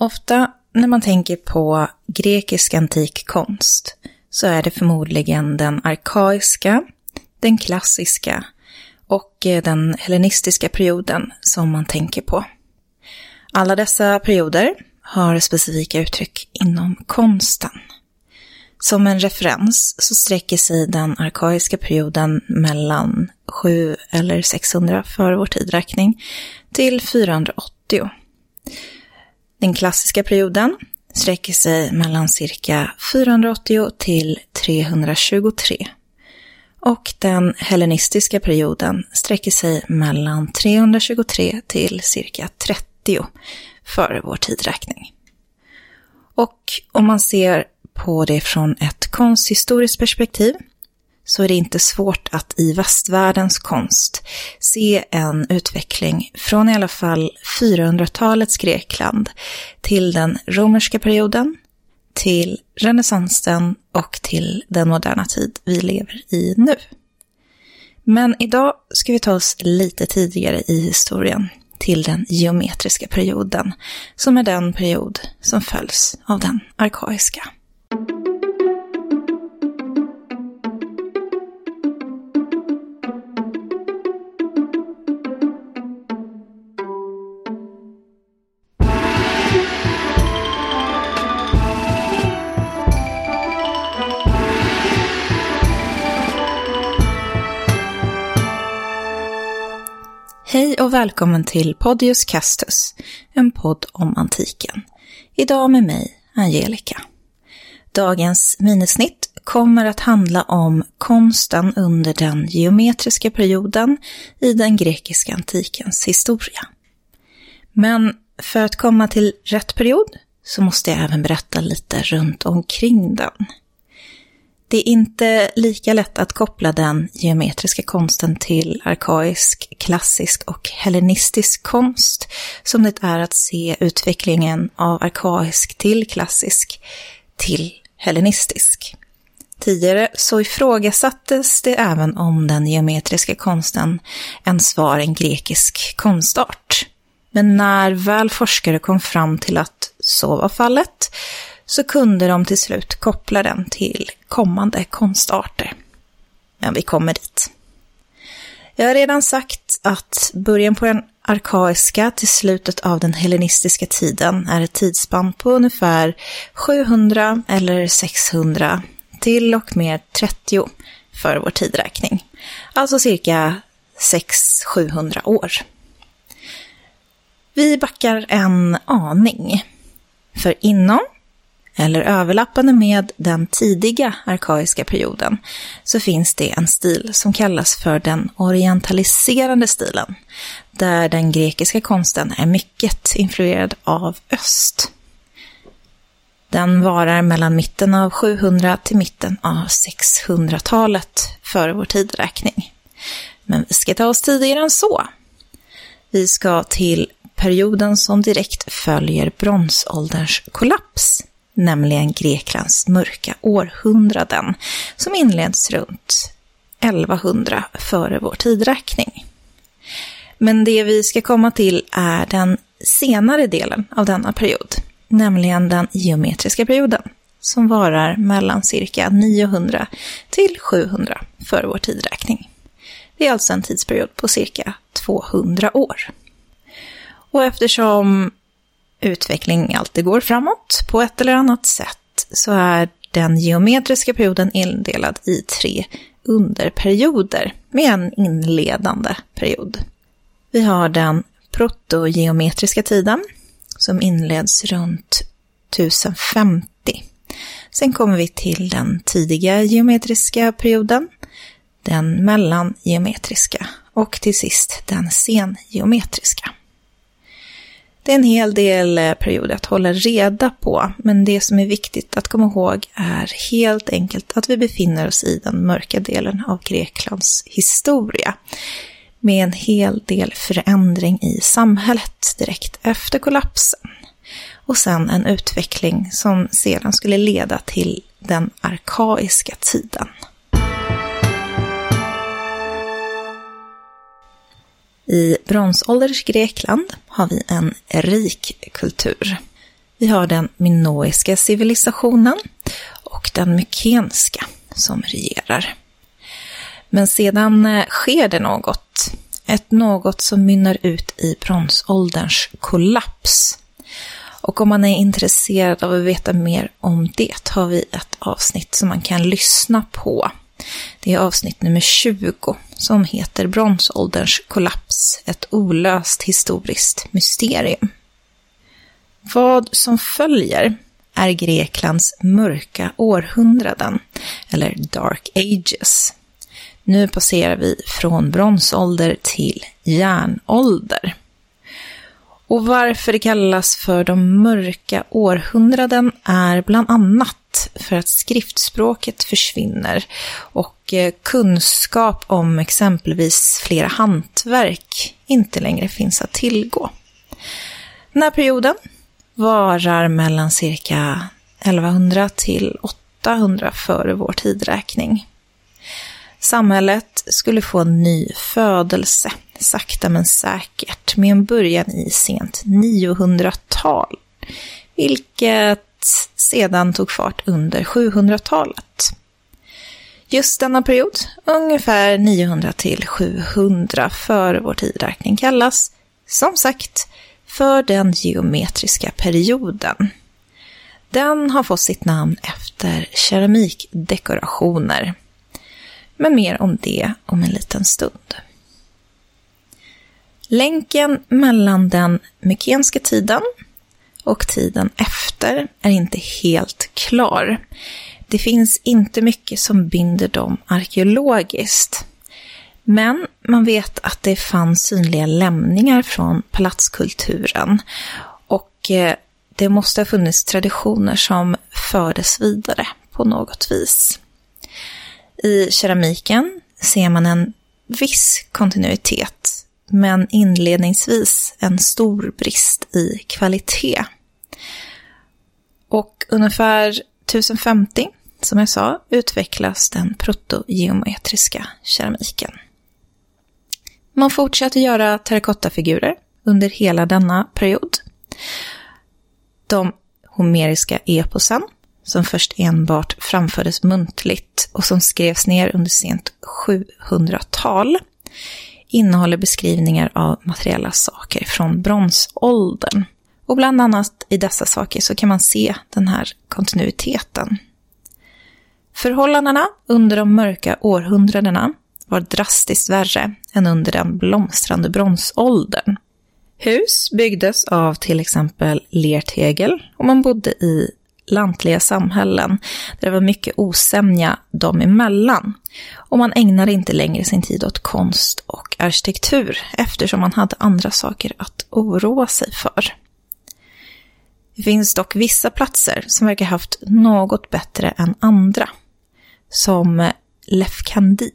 Ofta när man tänker på grekisk antik konst så är det förmodligen den arkaiska, den klassiska och eh, den hellenistiska perioden som man tänker på. Alla dessa perioder har specifika uttryck inom konsten. Som en referens så sträcker sig den arkaiska perioden mellan 7 eller 600 före vår tidräkning till 480. Den klassiska perioden sträcker sig mellan cirka 480 till 323. Och den hellenistiska perioden sträcker sig mellan 323 till cirka 30 före vår tidräkning. Och om man ser på det från ett konsthistoriskt perspektiv så är det inte svårt att i västvärldens konst se en utveckling från i alla fall 400-talets Grekland till den romerska perioden, till renässansen och till den moderna tid vi lever i nu. Men idag ska vi ta oss lite tidigare i historien till den geometriska perioden, som är den period som följs av den arkaiska. Och välkommen till Podius Castus, en podd om antiken. Idag med mig, Angelica. Dagens minisnitt kommer att handla om konsten under den geometriska perioden i den grekiska antikens historia. Men för att komma till rätt period så måste jag även berätta lite runt omkring den. Det är inte lika lätt att koppla den geometriska konsten till arkaisk, klassisk och hellenistisk konst som det är att se utvecklingen av arkaisk till klassisk till hellenistisk. Tidigare så ifrågasattes det även om den geometriska konsten ens var en grekisk konstart. Men när väl forskare kom fram till att så var fallet så kunde de till slut koppla den till kommande konstarter. Men vi kommer dit. Jag har redan sagt att början på den arkaiska till slutet av den hellenistiska tiden är ett tidsspann på ungefär 700 eller 600 till och med 30 för vår tidräkning. Alltså cirka 600-700 år. Vi backar en aning. För inom eller överlappande med den tidiga arkaiska perioden, så finns det en stil som kallas för den orientaliserande stilen, där den grekiska konsten är mycket influerad av öst. Den varar mellan mitten av 700 till mitten av 600-talet före vår tidräkning. Men vi ska ta oss tidigare än så. Vi ska till perioden som direkt följer bronsålderns kollaps nämligen Greklands mörka århundraden, som inleds runt 1100 före vår tidräkning. Men det vi ska komma till är den senare delen av denna period, nämligen den geometriska perioden, som varar mellan cirka 900 till 700 före vår tidräkning. Det är alltså en tidsperiod på cirka 200 år. Och eftersom utveckling alltid går framåt på ett eller annat sätt så är den geometriska perioden indelad i tre underperioder med en inledande period. Vi har den protogeometriska tiden som inleds runt 1050. Sen kommer vi till den tidiga geometriska perioden, den mellangeometriska och till sist den sengeometriska. Det är en hel del eh, perioder att hålla reda på, men det som är viktigt att komma ihåg är helt enkelt att vi befinner oss i den mörka delen av Greklands historia. Med en hel del förändring i samhället direkt efter kollapsen. Och sen en utveckling som sedan skulle leda till den arkaiska tiden. I bronsålderns Grekland har vi en rik kultur. Vi har den minoiska civilisationen och den mykenska som regerar. Men sedan eh, sker det något. Ett något som mynnar ut i bronsålderns kollaps. Och om man är intresserad av att veta mer om det har vi ett avsnitt som man kan lyssna på. Det är avsnitt nummer 20 som heter Bronsålderns kollaps, ett olöst historiskt mysterium. Vad som följer är Greklands mörka århundraden, eller Dark Ages. Nu passerar vi från bronsålder till järnålder. Och varför det kallas för de mörka århundraden är bland annat för att skriftspråket försvinner och eh, kunskap om exempelvis flera hantverk inte längre finns att tillgå. Den här perioden varar mellan cirka 1100 till 800 före vår tidräkning. Samhället skulle få en ny födelse, sakta men säkert, med en början i sent 900-tal, vilket sedan tog fart under 700-talet. Just denna period, ungefär 900 till 700 före vår tidräkning, kallas, som sagt, för den geometriska perioden. Den har fått sitt namn efter keramikdekorationer. Men mer om det om en liten stund. Länken mellan den mykenska tiden och tiden efter är inte helt klar. Det finns inte mycket som binder dem arkeologiskt. Men man vet att det fanns synliga lämningar från palatskulturen. Och eh, det måste ha funnits traditioner som fördes vidare på något vis. I keramiken ser man en viss kontinuitet, men inledningsvis en stor brist i kvalitet. Och ungefär 1050, som jag sa, utvecklas den protogeometriska keramiken. Man fortsätter göra terrakottafigurer under hela denna period. De homeriska eposen, som först enbart framfördes muntligt och som skrevs ner under sent 700-tal, innehåller beskrivningar av materiella saker från bronsåldern. Och bland annat i dessa saker så kan man se den här kontinuiteten. Förhållandena under de mörka århundradena var drastiskt värre än under den blomstrande bronsåldern. Hus byggdes av till exempel lertegel och man bodde i lantliga samhällen där det var mycket osämja dem emellan. Och man ägnade inte längre sin tid åt konst och arkitektur eftersom man hade andra saker att oroa sig för. Det finns dock vissa platser som verkar haft något bättre än andra, som Lefkandi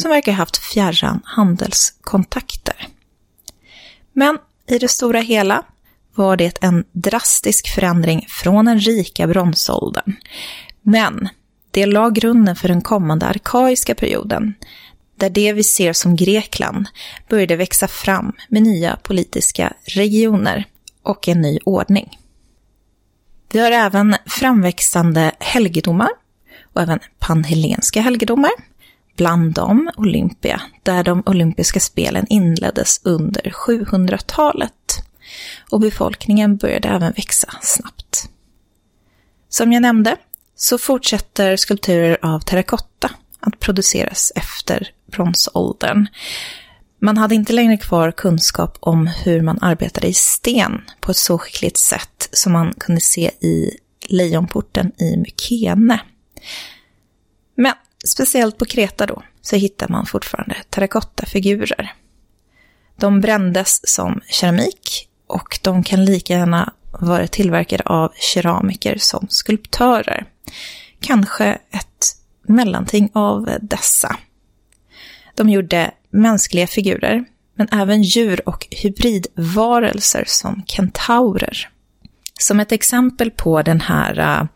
som verkar haft fjärran handelskontakter. Men i det stora hela var det en drastisk förändring från den rika bronsåldern. Men det la grunden för den kommande arkaiska perioden, där det vi ser som Grekland började växa fram med nya politiska regioner och en ny ordning. Vi har även framväxande helgedomar och även panhellenska helgedomar bland dem Olympia, där de olympiska spelen inleddes under 700-talet. Och befolkningen började även växa snabbt. Som jag nämnde så fortsätter skulpturer av terrakotta att produceras efter bronsåldern. Man hade inte längre kvar kunskap om hur man arbetade i sten på ett så skickligt sätt som man kunde se i Lejonporten i Mykene. Men speciellt på Kreta då, så hittar man fortfarande terrakottafigurer. De brändes som keramik och de kan lika gärna vara tillverkade av keramiker som skulptörer. Kanske ett mellanting av dessa. De gjorde mänskliga figurer, men även djur och hybridvarelser som kentaurer. Som ett exempel på den här äh,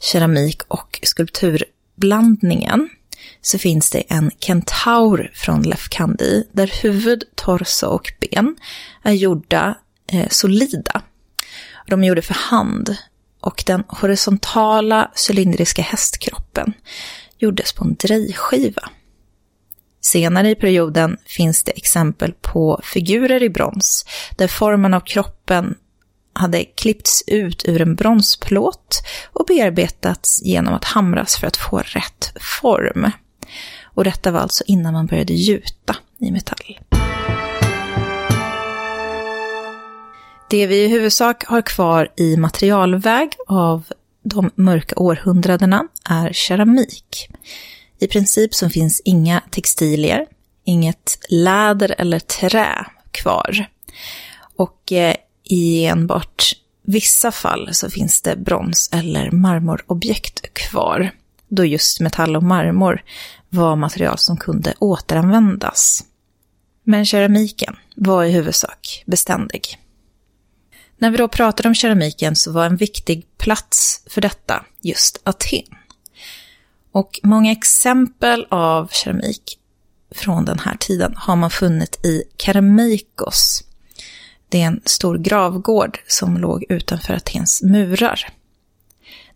keramik och skulpturblandningen så finns det en kentaur från Lefkandi där huvud, torso och ben är gjorda eh, solida. De gjorde för hand och den horisontala cylindriska hästkroppen gjordes på en drejskiva. Senare i perioden finns det exempel på figurer i brons där formen av kroppen hade klippts ut ur en bronsplåt och bearbetats genom att hamras för att få rätt form. Och detta var alltså innan man började gjuta i metall. Det vi i huvudsak har kvar i materialväg av de mörka århundradena är keramik. I princip så finns inga textilier, inget läder eller trä kvar. Och eh, i enbart vissa fall så finns det brons eller marmorobjekt kvar, då just metall och marmor var material som kunde återanvändas. Men keramiken var i huvudsak beständig. När vi då pratade om keramiken så var en viktig plats för detta just Aten. Och många exempel av keramik från den här tiden har man funnit i Keramikos. Det är en stor gravgård som låg utanför Atens murar.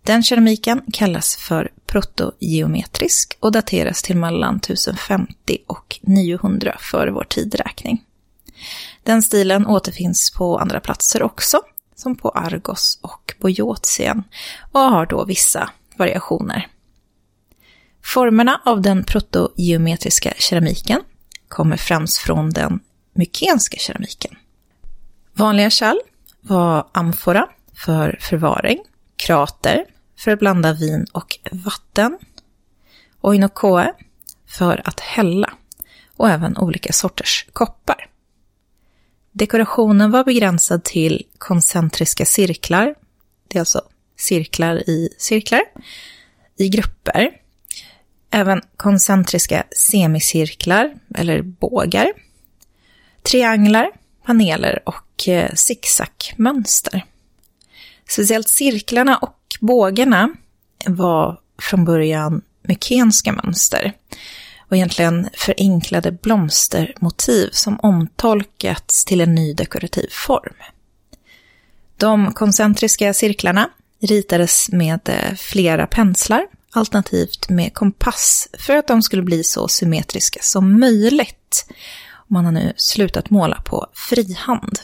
Den keramiken kallas för protogeometrisk och dateras till mellan 1050 och 900 före vår tidräkning. Den stilen återfinns på andra platser också, som på Argos och Boiotien, och har då vissa variationer. Formerna av den protogeometriska keramiken kommer främst från den mykenska keramiken. Vanliga kärl var amfora för förvaring, krater för att blanda vin och vatten, oinokoe för att hälla och även olika sorters koppar. Dekorationen var begränsad till koncentriska cirklar, det är alltså cirklar i cirklar, i grupper. Även koncentriska semicirklar, eller bågar. Trianglar, paneler och eh, zigzagmönster. Speciellt cirklarna och bågarna var från början mykenska mönster och egentligen förenklade blomstermotiv som omtolkats till en ny dekorativ form. De koncentriska cirklarna ritades med eh, flera penslar, alternativt med kompass, för att de skulle bli så symmetriska som möjligt. Man har nu slutat måla på frihand.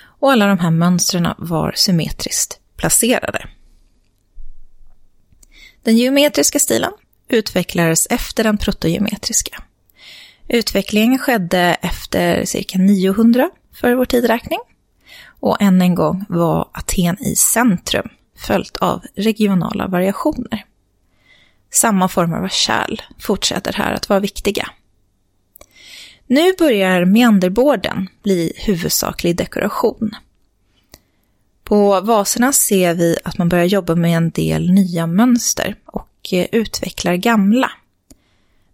Och alla de här mönstren var symmetriskt placerade. Den geometriska stilen utvecklades efter den protogeometriska. Utvecklingen skedde efter cirka 900 för vår tidräkning. Och än en gång var Aten i centrum, följt av regionala variationer. Samma former av kärl fortsätter här att vara viktiga. Nu börjar meanderborden bli huvudsaklig dekoration. På vaserna ser vi att man börjar jobba med en del nya mönster och och utvecklar gamla.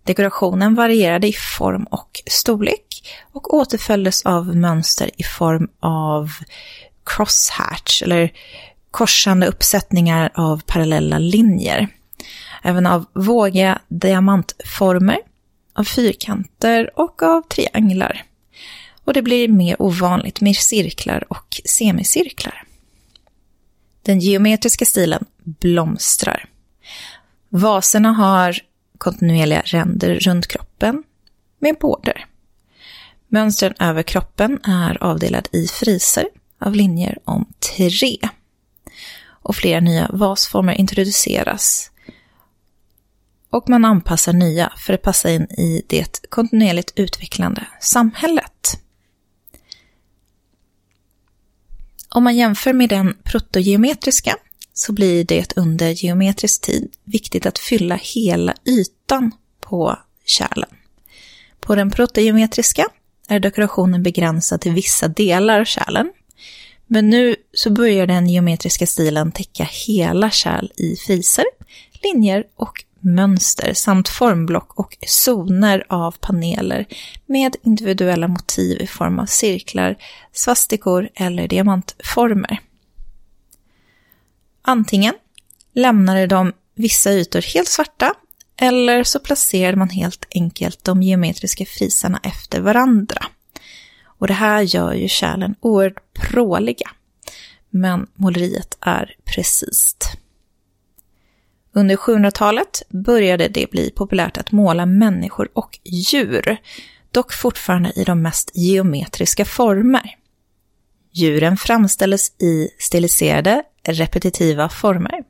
Dekorationen varierade i form och storlek och återföljdes av mönster i form av crosshatch, eller korsande uppsättningar av parallella linjer. Även av vågiga diamantformer, av fyrkanter och av trianglar. Och det blir mer ovanligt med cirklar och semicirklar. Den geometriska stilen blomstrar. Vaserna har kontinuerliga ränder runt kroppen med border. Mönstren över kroppen är avdelad i friser av linjer om tre. Och flera nya vasformer introduceras. Och man anpassar nya för att passa in i det kontinuerligt utvecklande samhället. Om man jämför med den protogeometriska så blir det under geometrisk tid viktigt att fylla hela ytan på kärlen. På den protogeometriska är dekorationen begränsad till vissa delar av kärlen. Men nu så börjar den geometriska stilen täcka hela kärl i friser, linjer och mönster samt formblock och zoner av paneler med individuella motiv i form av cirklar, svastikor eller diamantformer. Antingen lämnade de vissa ytor helt svarta eller så placerade man helt enkelt de geometriska frisarna efter varandra. Och det här gör ju kärlen oerhört pråliga. men måleriet är precis. Under 700-talet började det bli populärt att måla människor och djur, dock fortfarande i de mest geometriska former. Djuren framställdes i stiliserade, repetitiva former.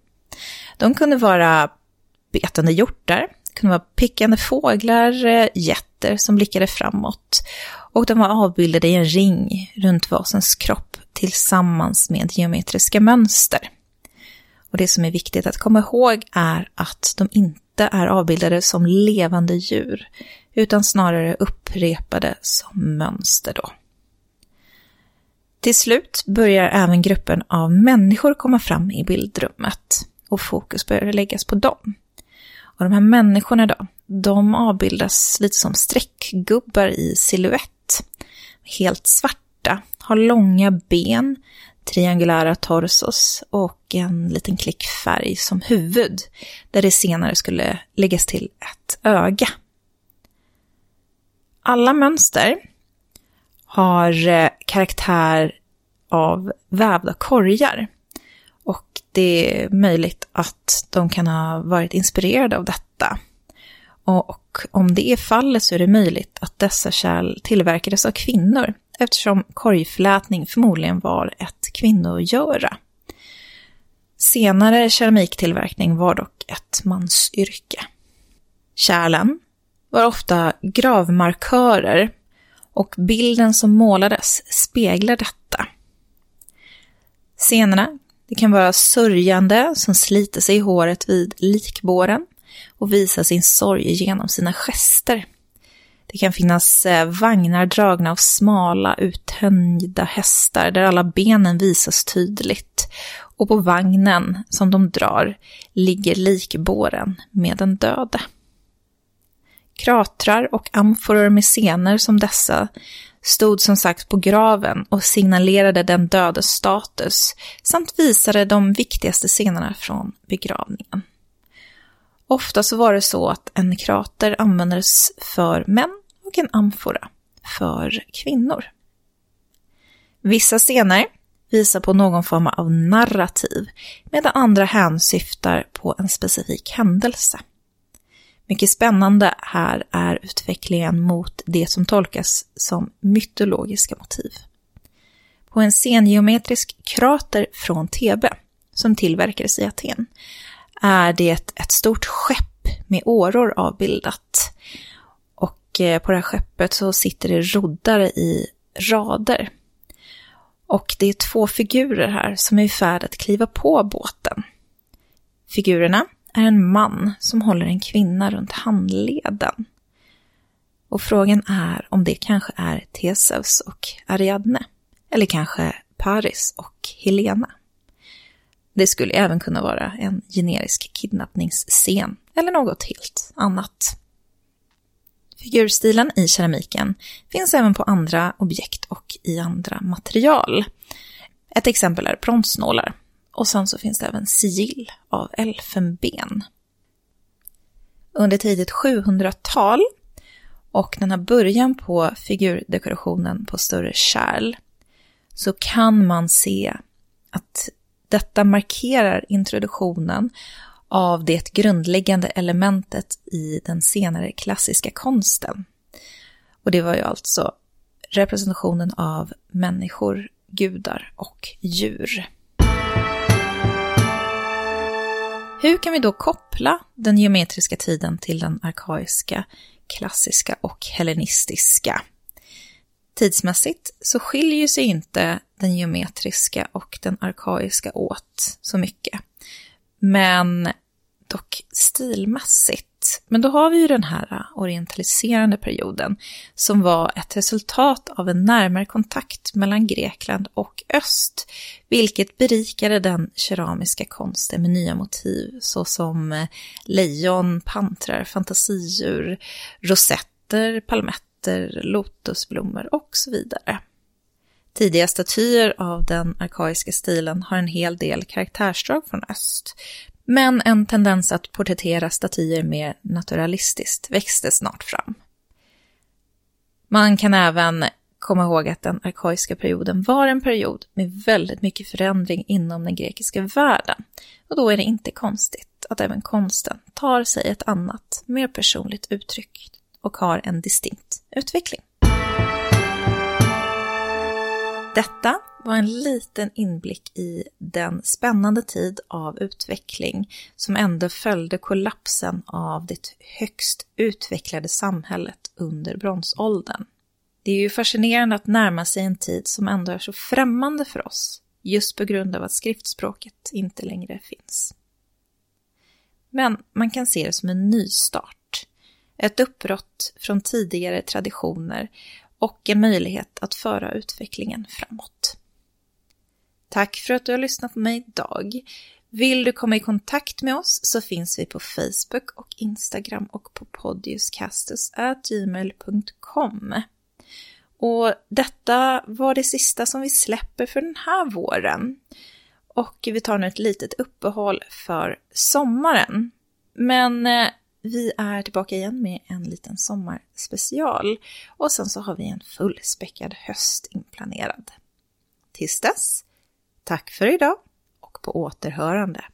De kunde vara betande hjortar, kunde vara pickande fåglar, eh, jätter som blickade framåt. Och de var avbildade i en ring runt vasens kropp tillsammans med geometriska mönster. Och det som är viktigt att komma ihåg är att de inte är avbildade som levande djur, utan snarare upprepade som mönster då. Till slut börjar även gruppen av människor komma fram i bildrummet och fokus börjar läggas på dem. Och de här människorna då, de avbildas lite som streckgubbar i siluett. Helt svarta, har långa ben, triangulära torsos och en liten klick färg som huvud, där det senare skulle läggas till ett öga. Alla mönster har eh, karaktär av vävda korgar. Och det är möjligt att de kan ha varit inspirerade av detta. Och om det är fallet så är det möjligt att dessa kärl tillverkades av kvinnor eftersom korgflätning förmodligen var ett kvinnogöra. Senare keramiktillverkning var dock ett mansyrke. Kärlen var ofta gravmarkörer och bilden som målades speglar detta. Scenerna det kan vara sörjande som sliter sig i håret vid likbåren och visar sin sorg genom sina gester. Det kan finnas eh, vagnar dragna av smala, uttänjda hästar där alla benen visas tydligt. Och på vagnen som de drar ligger likbåren med den döde. Kratrar och amforor med scener som dessa stod som sagt på graven och signalerade den dödes status samt visade de viktigaste scenerna från begravningen. Ofta så var det så att en krater användes för män och en amfora för kvinnor. Vissa scener visar på någon form av narrativ medan andra hänsyftar på en specifik händelse. Mycket spännande här är utvecklingen mot det som tolkas som mytologiska motiv. På en scengeometrisk krater från Thebe, som tillverkades i Aten, är det ett stort skepp med åror avbildat. Och eh, på det här skeppet så sitter det roddare i rader. Och det är två figurer här som är i färd att kliva på båten. Figurerna är en man som håller en kvinna runt handleden. Och frågan är om det kanske är Theseus och Ariadne. Eller kanske Paris och Helena. Det skulle även kunna vara en generisk kidnappningsscen eller något helt annat. Figurstilen i keramiken finns även på andra objekt och i andra material. Ett exempel är bronsnålar och sen så finns det även sigill av elfenben. Under tidigt 700-tal och den här början på figurdekorationen på större kärl så kan man se att detta markerar introduktionen av det grundläggande elementet i den senare klassiska konsten. Och det var ju alltså representationen av människor, gudar och djur. Hur kan vi då koppla den geometriska tiden till den arkaiska, klassiska och hellenistiska? Tidsmässigt så skiljer sig inte den geometriska och den arkaiska åt så mycket. Men dock stilmässigt. Men då har vi ju den här orientaliserande perioden som var ett resultat av en närmare kontakt mellan Grekland och öst, vilket berikade den keramiska konsten med nya motiv såsom eh, lejon, pantrar, fantasidjur, rosetter, palmetter, lotusblommor och så vidare. Tidiga statyer av den arkaiska stilen har en hel del karaktärsdrag från öst, men en tendens att porträttera statyer mer naturalistiskt växte snart fram. Man kan även komma ihåg att den arkaiska perioden var en period med väldigt mycket förändring inom den grekiska världen. Och då är det inte konstigt att även konsten tar sig ett annat, mer personligt uttryck och har en distinkt utveckling. Detta var en liten inblick i den spännande tid av utveckling som ändå följde kollapsen av det högst utvecklade samhället under bronsåldern. Det är ju fascinerande att närma sig en tid som ändå är så främmande för oss, just på grund av att skriftspråket inte längre finns. Men man kan se det som en nystart, ett uppbrott från tidigare traditioner och en möjlighet att föra utvecklingen framåt. Tack för att du har lyssnat på mig idag. Vill du komma i kontakt med oss så finns vi på Facebook och Instagram och på podiuscastus.gmail.com. Och detta var det sista som vi släpper för den här våren. Och vi tar nu ett litet uppehåll för sommaren. Men eh, vi är tillbaka igen med en liten sommarspecial. Och sen så har vi en fullspäckad höst inplanerad. Tills dess, tack för idag och på återhörande.